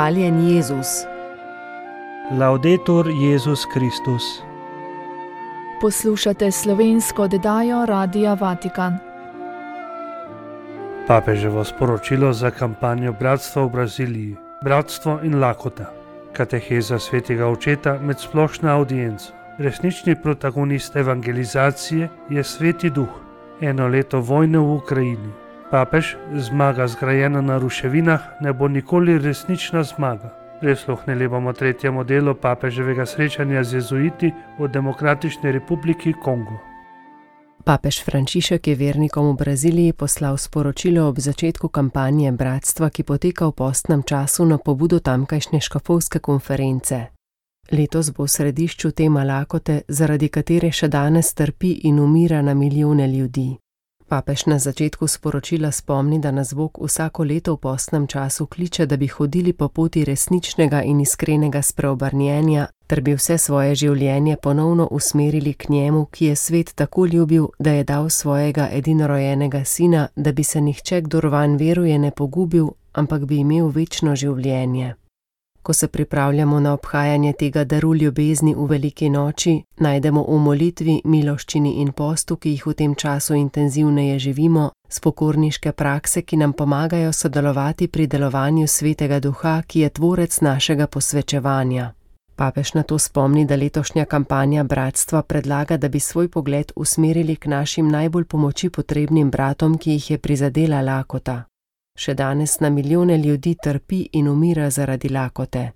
Hvaljen Jezus. Laudetur Jezus Kristus. Poslušate slovensko oddajo Radia Vatikan. Papeževo sporočilo za kampanjo Bratstva v Braziliji: Bratstvo in lakota. Kateheza svetega očeta med splošno audienco. Resnični protagonist evangelizacije je sveti duh. Eno leto vojne v Ukrajini. Papež, zmaga zgrajena na ruševinah, ne bo nikoli resnična zmaga. Prisluhnili bomo tretjemu delu papeževega srečanja z jezuiti v Demokratični republiki Kongo. Papež Frančišek je vernikom v Braziliji poslal sporočilo ob začetku kampanje Bratstva, ki poteka v postnem času na pobudo tamkajšnje škofovske konference. Letos bo v središču tema lakote, zaradi katere še danes trpi in umira na milijone ljudi. Papež na začetku sporočila spomni, da nas Bog vsako leto v postnem času kliče, da bi hodili po poti resničnega in iskrenega spreobrnjenja, ter bi vse svoje življenje ponovno usmerili k njemu, ki je svet tako ljubil, da je dal svojega edinorojenega sina, da bi se nihče, kdor van veruje, ne pogubil, ampak bi imel večno življenje. Ko se pripravljamo na obhajanje tega daru ljubezni v veliki noči, najdemo v molitvi, miloščini in postu, ki jih v tem času intenzivneje živimo, spokorniške prakse, ki nam pomagajo sodelovati pri delovanju svetega duha, ki je tvorec našega posvečevanja. Papež na to spomni, da letošnja kampanja Bratstva predlaga, da bi svoj pogled usmerili k našim najbolj pomoči potrebnim bratom, ki jih je prizadela lakota. Še danes na milijone ljudi trpi in umira zaradi lakote,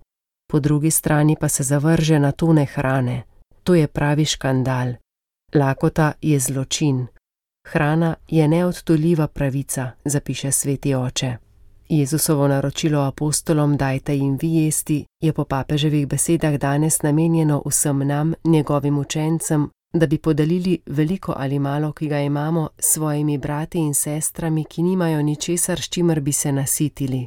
po drugi strani pa se zavrže na tone hrane. To je pravi škandal. Lakota je zločin. Hrana je neodtoljiva pravica, zapiše sveti oče. Jezusovo naročilo apostolom: Dajte jim vi jesti, je po papeževih besedah danes namenjeno vsem nam, njegovim učencem, da bi podelili veliko ali malo, ki ga imamo, svojimi brati in sestrami, ki nimajo ničesar, s čimer bi se nasitili.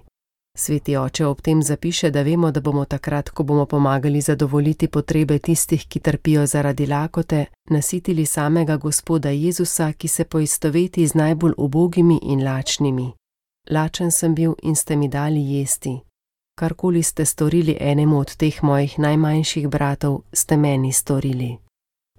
Sveti oče ob tem zapiše, da vemo, da bomo takrat, ko bomo pomagali zadovoljiti potrebe tistih, ki trpijo zaradi lakote, nasitili samega Gospoda Jezusa, ki se poistoveti z najbolj ubogimi in lačnimi. Lačen sem bil in ste mi dali jesti. Karkoli ste storili enemu od teh mojih najmanjših bratov, ste meni storili.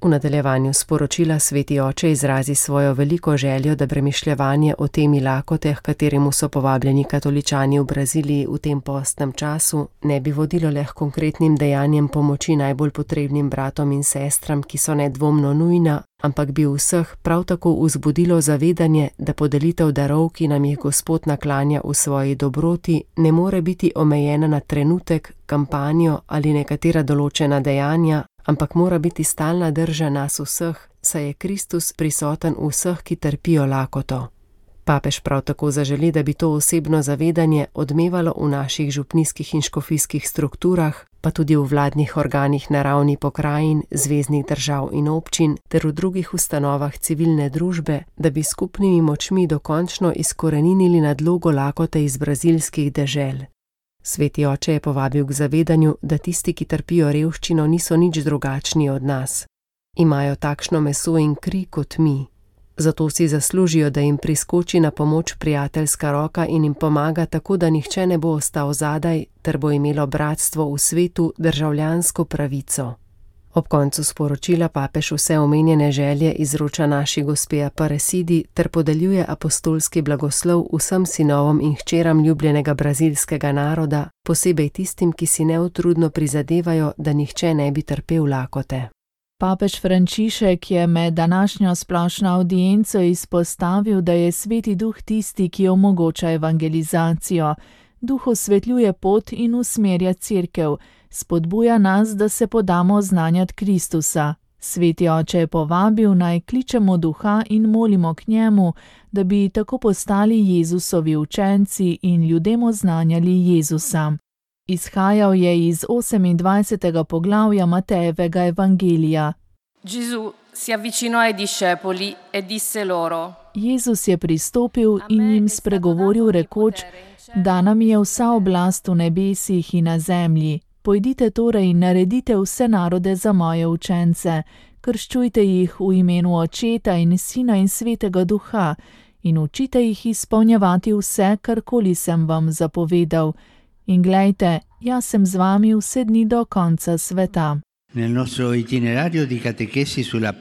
V nadaljevanju sporočila sveti oče izrazi svojo veliko željo, da premišljevanje o temi lakote, h kateremu so povabljeni katoličani v Braziliji v tem postnem času, ne bi vodilo le k konkretnim dejanjem pomoči najbolj potrebnim bratom in sestram, ki so nedvomno nujna, ampak bi vseh prav tako vzbudilo zavedanje, da podelitev darov, ki nam jih Gospod naklanja v svoji dobroti, ne more biti omejena na trenutek, kampanjo ali nekatera določena dejanja, ampak mora biti stalna drža nas vseh, saj je Kristus prisoten v vseh, ki trpijo lakoto. Papež prav tako zaželi, da bi to osebno zavedanje odmevalo v naših župnijskih in škofijskih strukturah, pa tudi v vladnih organih na ravni pokrajin, zvezdnih držav in občin ter v drugih ustanovah civilne družbe, da bi skupnimi močmi dokončno izkoreninili nadlogo lakote iz brazilskih dežel. Sveti oče je povabil k zavedanju, da tisti, ki trpijo revščino, niso nič drugačni od nas. Imajo takšno meso in kri kot mi. Zato si zaslužijo, da jim priskoči na pomoč prijateljska roka in jim pomaga tako, da nihče ne bo ostal zadaj, ter bo imelo bratstvo v svetu državljansko pravico. Ob koncu sporočila papež vse omenjene želje izroča naši gospe Aparecidi ter podeljuje apostolski blagoslov vsem sinovom in hčeram ljubljenega brazilskega naroda, posebej tistim, ki si neutrudno prizadevajo, da nihče ne bi trpel lakote. Papež Frančišek je med današnjo splošno audienco izpostavil, da je sveti duh tisti, ki omogoča evangelizacijo. Duh osvetljuje pot in usmerja cerkev spodbuja nas, da se podamo znanjati Kristusa. Sveti oče je povabil naj kličemo duha in molimo k njemu, da bi tako postali Jezusovi učenci in ljudem oznanjali Jezusa. Izhajal je iz 28. poglavja Matejevega evangelija. E Jezus je pristopil in jim spregovoril rekoč, da nam je vsa oblast v nebesih in na zemlji. Pojdite torej in naredite vse narode za moje učence, krščujte jih v imenu Očeta in Sina in Svetega Duha in učite jih izpolnjevati vse, karkoli sem vam zapovedal. In glejte, jaz sem z vami vse dni do konca sveta. Nel nostro itinerario di catechesi sulla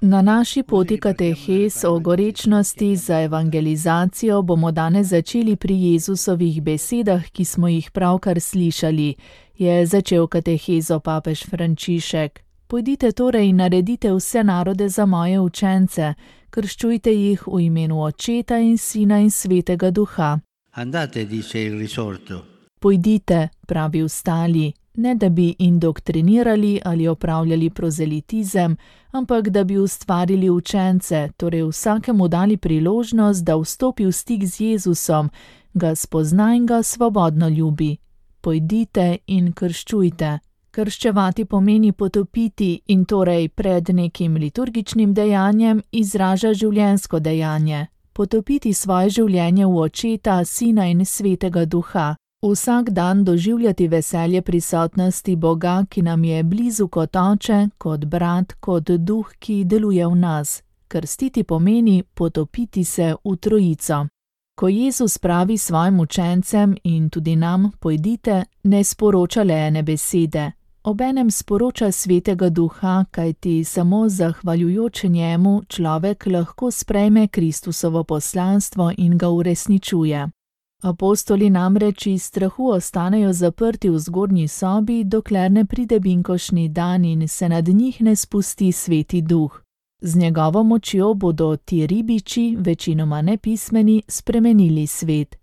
Na naši poti katehes o gorečnosti za evangelizacijo bomo danes začeli pri Jezusovih besedah, ki smo jih pravkar slišali, je začel katehezo papež Frančišek. Pojdite torej in naredite vse narode za moje učence, krščujte jih v imenu Očeta in Sina in Svetega Duha. andate, dice il risorto, Pojdite, pravi ostali, ne da bi indoktrinirali ali opravljali prozelitizem, ampak da bi ustvarili učence, torej vsakemu dali priložnost, da vstopi v stik z Jezusom, ga spozna in ga svobodno ljubi. Pojdite in krščujte. Krščevati pomeni potopiti in torej pred nekim liturgičnim dejanjem izraža življensko dejanje. Potopiti svoje življenje v očeta, sina in svetega duha. Vsak dan doživljati veselje prisotnosti Boga, ki nam je blizu kot oče, kot brat, kot duh, ki deluje v nas. Krstiti pomeni potopiti se v trojico. Ko Jezus pravi svojim učencem in tudi nam, pojdite, ne sporoča le ene besede. Obenem sporoča svetega duha, kajti samo zahvaljujoč njemu človek lahko sprejme Kristusovo poslanstvo in ga uresničuje. Apostoli namreč iz strahu ostanejo zaprti v zgornji sobi, dokler ne pride binkošni dan in se nad njih ne spusti sveti duh. Z njegovo močjo bodo ti ribiči, večinoma nepismeni, spremenili svet.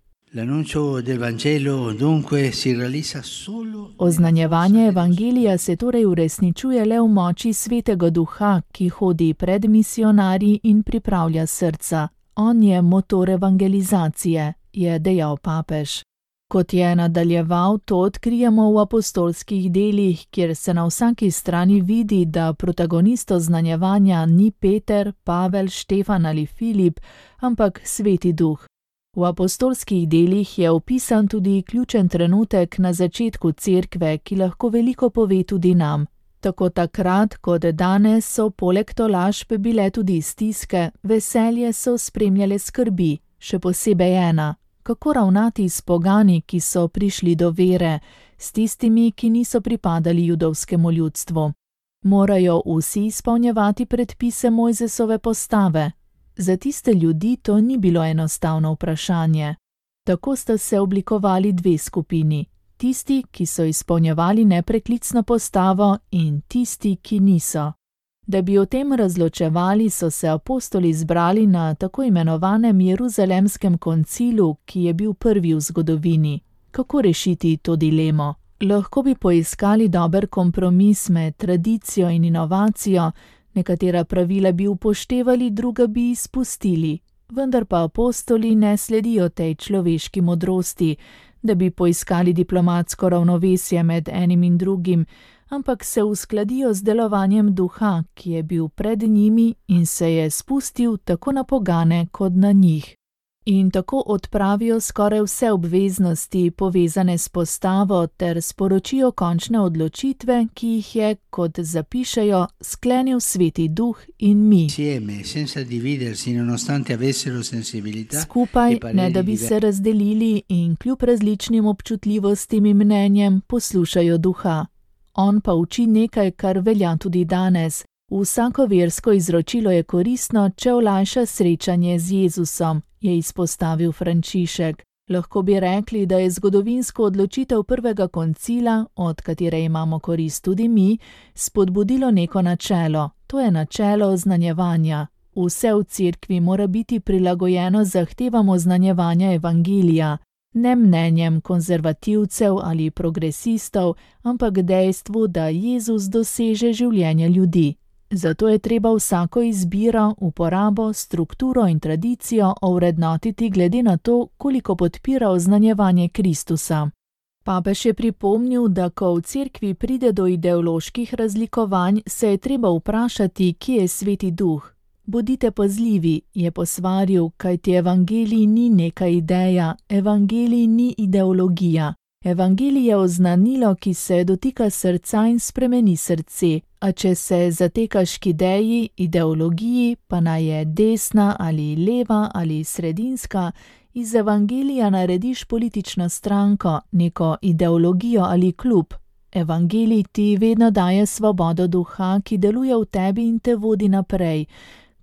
Oznanjevanje evangelija se torej uresničuje le v moči svetega duha, ki hodi pred misionarji in pripravlja srca. On je motor evangelizacije, je dejal papež. Kot je nadaljeval, to odkrijemo v apostolskih delih, kjer se na vsaki strani vidi, da protagonist oznanjevanja ni Peter, Pavel, Štefan ali Filip, ampak sveti duh. V apostolskih delih je opisan tudi ključen trenutek na začetku cerkve, ki lahko veliko pove tudi nam. Tako takrat kot danes so poleg tolažb bile tudi stiske, veselje so spremljale skrbi, še posebej ena, kako ravnati s pogani, ki so prišli do vere, s tistimi, ki niso pripadali judovskemu ljudstvu. Morajo vsi izpolnjevati predpise Mojzesove postave. Za tiste ljudi to ni bilo enostavno vprašanje. Tako sta se oblikovali dve skupini: tisti, ki so izpolnjevali nepreklicno postavo, in tisti, ki niso. Da bi o tem razločevali, so se apostoli zbrali na tako imenovanem Jeruzalemskem koncilu, ki je bil prvi v zgodovini. Kako rešiti to dilemo? Lahko bi poiskali dober kompromis med tradicijo in inovacijo, nekatera pravila bi upoštevali, druga bi izpustili. Vendar pa apostoli ne sledijo tej človeški modrosti, da bi poiskali diplomatsko ravnovesje med enim in drugim, ampak se uskladijo z delovanjem duha, ki je bil pred njimi in se je spustil tako na pogane kot na njih. In tako odpravijo skoraj vse obveznosti povezane s postavo ter sporočijo končne odločitve, ki jih je, kot zapišejo, sklenil sveti duh in mi. Skupaj, e ne da bi se razdelili in kljub različnim občutljivostim in mnenjem poslušajo duha. On pa uči nekaj, kar velja tudi danes. Vsako versko izročilo je koristno, če olajša srečanje z Jezusom, je izpostavil Frančišek. Lahko bi rekli, da je zgodovinsko odločitev prvega koncila, od katere imamo korist tudi mi, spodbudilo neko načelo, to je načelo oznanjevanja. Vse v cerkvi mora biti prilagojeno zahtevam oznanjevanja evangelija, ne mnenjem konzervativcev ali progresistov, ampak dejstvu, da Jezus doseže življenje ljudi. Zato je treba vsako izbiro, uporabo, strukturo in tradicijo ovrednotiti glede na to, koliko podpira oznanjevanje Kristusa. Papež je pripomnil, da ko v cerkvi pride do ideoloških razlikovanj, se je treba vprašati, kje je sveti duh. Bodite pazljivi, je posvaril, kajti evangelij ni neka ideja, evangelij ni ideologija. Evangelij je oznanilo, ki se dotika srca in spremeni srce, a če se zatekaš k ideji, ideologiji, pa naj je desna ali leva ali sredinska, Iz evangelija narediš politično stranko, neko ideologijo ali klub. Evangelij ti vedno daje svobodo duha, ki deluje v tebi in te vodi naprej.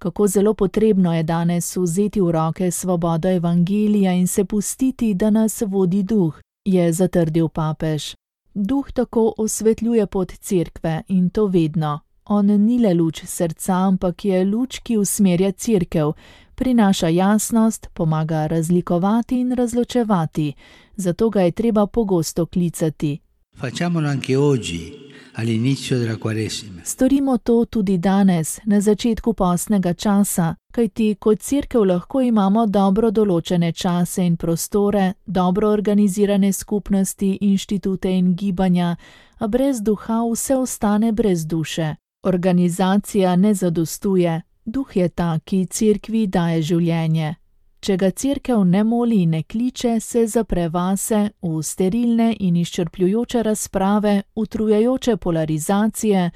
Kako zelo potrebno je danes vzeti v roke svobodo evangelija in se pustiti, da nas vodi duh, je zatrdil papež. Duh tako osvetljuje pot cerkve in to vedno. On ni le luč srca, ampak je luč, ki usmerja cerkev, prinaša jasnost, pomaga razlikovati in razločevati, zato ga je treba pogosto klicati. Facciamolo anche oggi, all'inizio della Quaresima. Storimo to tudi danes, na začetku postnega časa, kajti kot cerkev lahko imamo dobro določene čase in prostore, dobro organizirane skupnosti, inštitute in gibanja, a brez duha vse ostane brez duše. Organizacija ne zadostuje, duh je ta, ki cerkvi daje življenje. Če ga cerkev ne moli in ne kliče, se zapre vase v sterilne in izčrpljujoče razprave, utrujajoče polarizacije,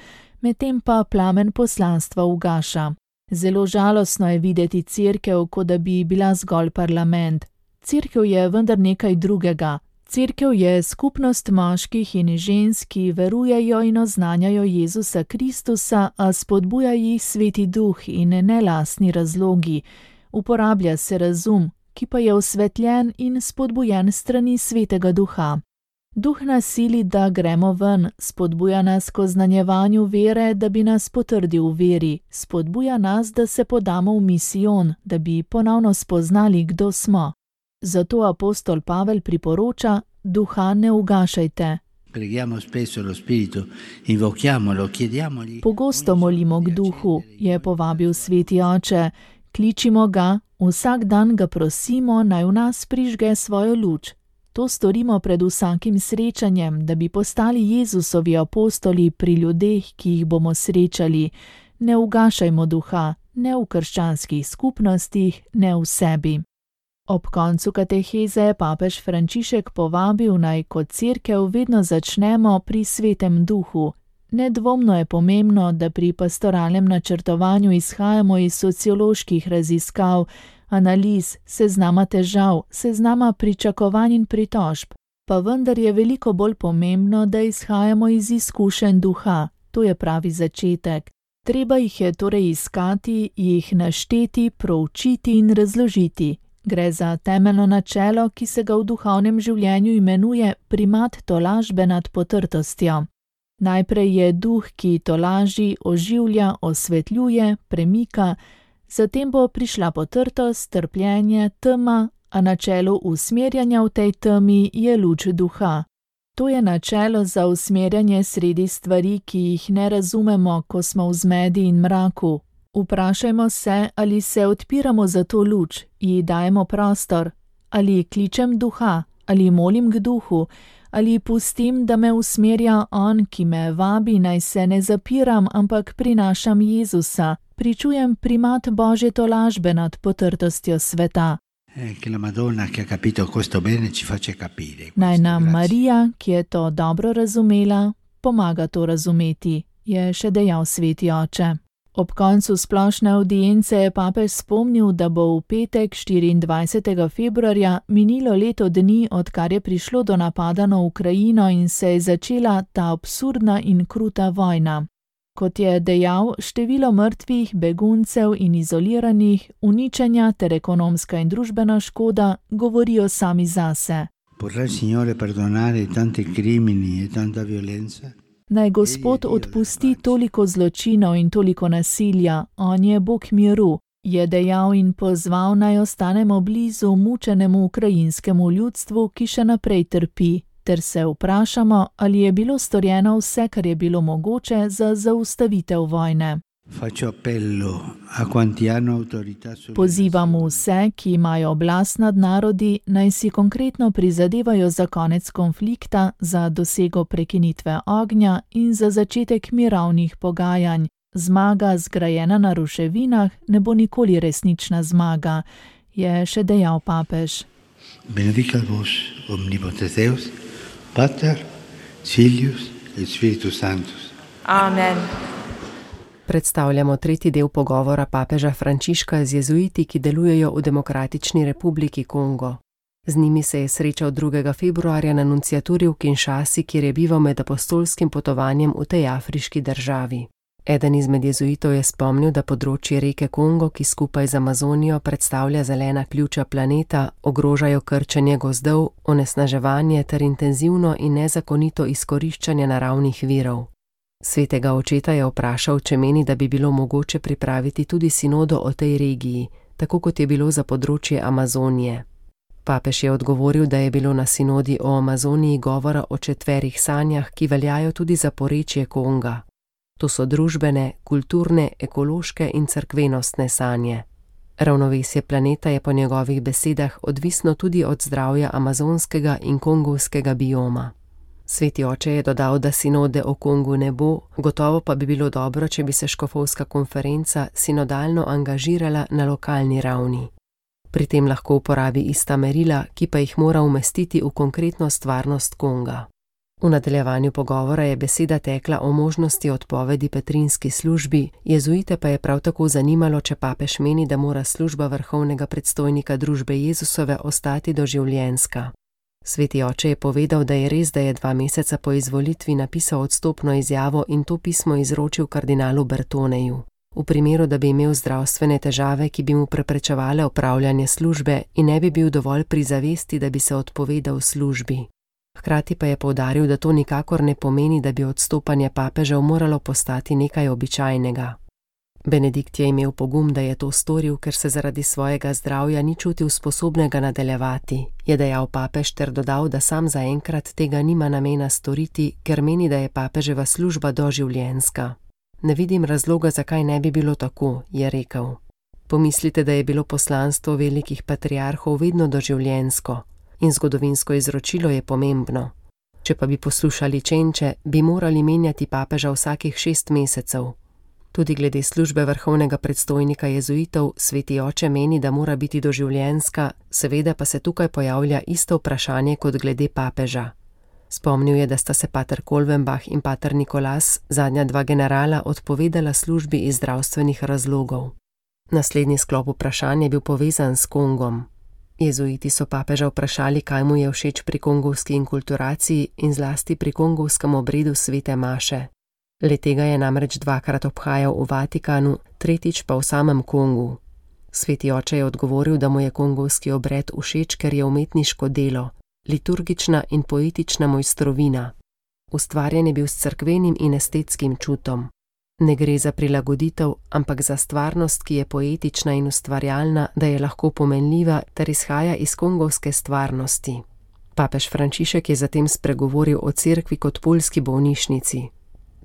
medtem pa plamen poslanstva ugaša. Zelo žalostno je videti cerkev, kot da bi bila zgolj parlament. Cerkev je vendar nekaj drugega. Cerkev je skupnost moških in žensk, ki verujejo in oznanjajo Jezusa Kristusa, a spodbuja jih sveti duh in ne lasni razlogi uporablja se razum, ki pa je osvetljen in spodbujen strani svetega duha. Duh nas sili, da gremo ven, spodbuja nas k oznanjevanju vere, da bi nas potrdil v veri, spodbuja nas, da se podamo v misijon, da bi ponovno spoznali, kdo smo. Zato apostol Pavel priporoča: Duha ne ugašajte. Pogosto molimo k duhu, je povabil sveti oče, kličimo ga, vsak dan ga prosimo, naj v nas prižge svojo luč. To storimo pred vsakim srečanjem, da bi postali Jezusovi apostoli pri ljudeh, ki jih bomo srečali. Ne ugašajmo duha, ne v krščanskih skupnostih, ne v sebi. Ob koncu kateheze je papež Frančišek povabil naj kot crkev vedno začnemo pri svetem duhu, Nedvomno je pomembno, da pri pastoralnem načrtovanju izhajamo iz socioloških raziskav, analiz, seznama težav, seznama pričakovanj in pritožb. Pa vendar je veliko bolj pomembno, da izhajamo iz izkušenj duha, to je pravi začetek. Treba jih je torej iskati, jih našteti, proučiti in razložiti. Gre za temeljno načelo, ki se ga v duhovnem življenju imenuje primat tolažbe nad potrtostjo. Najprej je duh, ki to laži, oživlja, osvetljuje, premika, zatem bo prišla potrtost, trpljenje, tema, a načelo usmerjanja v tej temi je luč duha. To je načelo za usmerjanje sredi stvari, ki jih ne razumemo, ko smo v zmedi in mraku. Vprašajmo se, ali se odpiramo za to luč, ji dajemo prostor, ali kličem duha, ali molim k duhu, ali pustim, da me usmerja on, ki me vabi, naj se ne zapiram, ampak prinašam Jezusa, pričujem primat Božje tolažbe nad potrtostjo sveta. Eh, naj nam Marija, ki je to dobro razumela, pomaga to razumeti, je še dejal sveti oče. Ob koncu splošne audience je papež spomnil, da bo v petek 24. februarja minilo leto dni, odkar je prišlo do napada na Ukrajino in se je začela ta absurdna in kruta vojna. Kot je dejal, število mrtvih, beguncev in izoliranih, uničenja ter ekonomska in družbena škoda govorijo sami zase. Potrà il Signore perdonare tanti crimini e tanta violenza? Naj Gospod odpusti toliko zločinov in toliko nasilja, on je Bog miru, je dejal in pozval naj ostanemo blizu mučenemu ukrajinskemu ljudstvu, ki še naprej trpi, ter se vprašamo, ali je bilo storjeno vse, kar je bilo mogoče za zaustavitev vojne. Pozivam vse, ki imajo oblast nad narodi, naj si konkretno prizadevajo za konec konflikta, za dosego prekinitve ognja in za začetek mirovnih pogajanj. Zmaga, zgrajena na ruševinah, ne bo nikoli resnična zmaga, je še dejal papež. Benedicat vos omnipotens Deus, Pater, Filius et Spiritus Sanctus. Amen. Predstavljamo tretji del pogovora papeža Frančiška z jezuiti, ki delujejo v Demokratični republiki Kongo. Z njimi se je srečal 2. februarja na nunciaturi v Kinshasi, kjer je bival med apostolskim potovanjem v tej afriški državi. Eden izmed jezuitov je spomnil, da področje reke Kongo, ki skupaj z Amazonijo predstavlja zelena ključa planeta, ogrožajo krčenje gozdov, onesnaževanje ter intenzivno in nezakonito izkoriščanje naravnih virov. Svetega očeta je vprašal, če meni, da bi bilo mogoče pripraviti tudi sinodo o tej regiji, tako kot je bilo za področje Amazonije. Papež je odgovoril, da je bilo na sinodi o Amazoniji govora o četverih sanjah, ki veljajo tudi za porečje Konga. To so družbene, kulturne, ekološke in crkvenostne sanje. Ravnovesje planeta je po njegovih besedah odvisno tudi od zdravja amazonskega in kongovskega bioma. Sveti oče je dodal, da sinode o Kongu ne bo, gotovo pa bi bilo dobro, če bi se škofovska konferenca sinodalno angažirala na lokalni ravni. Pri tem lahko uporabi ista merila, ki pa jih mora umestiti v konkretno stvarnost Konga. V nadaljevanju pogovora je beseda tekla o možnosti odpovedi petrinski službi, jezuite pa je prav tako zanimalo, če papež meni, da mora služba vrhovnega predstojnika družbe Jezusove ostati doživljenska. Sveti oče je povedal, da je res, da je dva meseca po izvolitvi napisal odstopno izjavo in to pismo izročil kardinalu Bertoneju. V primeru, da bi imel zdravstvene težave, ki bi mu preprečevale opravljanje službe in ne bi bil dovolj pri zavesti, da bi se odpovedal službi. Hkrati pa je povdaril, da to nikakor ne pomeni, da bi odstopanje papežev moralo postati nekaj običajnega. Benedikt je imel pogum, da je to storil, ker se zaradi svojega zdravja ni čutil sposobnega nadaljevati, je dejal papež ter dodal, da sam zaenkrat tega nima namena storiti, ker meni, da je papeževa služba doživljenska. Ne vidim razloga, zakaj ne bi bilo tako, je rekel. Pomislite, da je bilo poslanstvo velikih patriarhov vedno doživljensko in zgodovinsko izročilo je pomembno. Če pa bi poslušali čenče, bi morali menjati papeža vsakih šest mesecev. Tudi glede službe vrhovnega predstojnika jezuitov, sveti oče meni, da mora biti doživljenska, seveda pa se tukaj pojavlja isto vprašanje kot glede papeža. Spomnil je, da sta se pater Kolvenbach in pater Nikolas, zadnja dva generala, odpovedala službi iz zdravstvenih razlogov. Naslednji sklop vprašanj je bil povezan s Kongom. Jezuiti so papeža vprašali, kaj mu je všeč pri kongovski inkulturaciji in zlasti pri kongovskem obredu svete Maše. Letega je namreč dvakrat obhajal v Vatikanu, tretjič pa v samem Kongu. Sveti oče je odgovoril, da mu je kongovski obred všeč, ker je umetniško delo, liturgična in poetična mojstrovina. Ustvarjen je bil s crkvenim in estetskim čutom. Ne gre za prilagoditev, ampak za stvarnost, ki je poetična in ustvarjalna, da je lahko pomenljiva ter izhaja iz kongovske stvarnosti. Papež Frančišek je zatem spregovoril o cerkvi kot polski bolnišnici.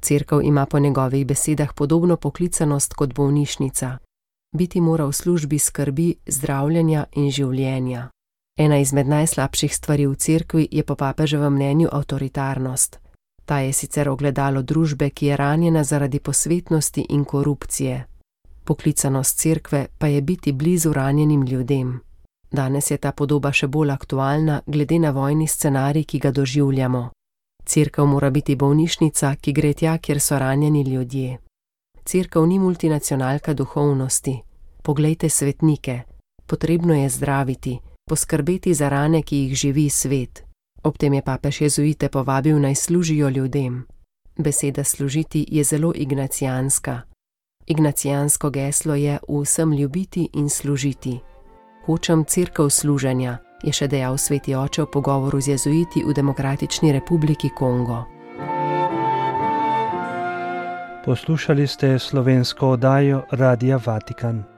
Cerkev ima po njegovih besedah podobno poklicanost kot bolnišnica. Biti mora v službi skrbi, zdravljenja in življenja. Ena izmed najslabših stvari v cerkvi je po papeževem mnenju avtoritarnost. Ta je sicer ogledalo družbe, ki je ranjena zaradi posvetnosti in korupcije. Poklicanost cerkve pa je biti blizu ranjenim ljudem. Danes je ta podoba še bolj aktualna, glede na vojni scenarij, ki ga doživljamo. Cerkev mora biti bolnišnica, ki gre tja, kjer so ranjeni ljudje. Cerkev ni multinacionalka duhovnosti. Poglejte svetnike. Potrebno je zdraviti, poskrbeti za rane, ki jih živi svet. Ob tem je papež jezuite povabil naj služijo ljudem. Beseda služiti je zelo ignacijanska. Ignacijansko geslo je vsem ljubiti in služiti. Hočem crkv služenja, je še dejal sveti oče v pogovoru z jezuiti v Demokratični republiki Kongo. Poslušali ste slovensko oddajo Radia Vatikan.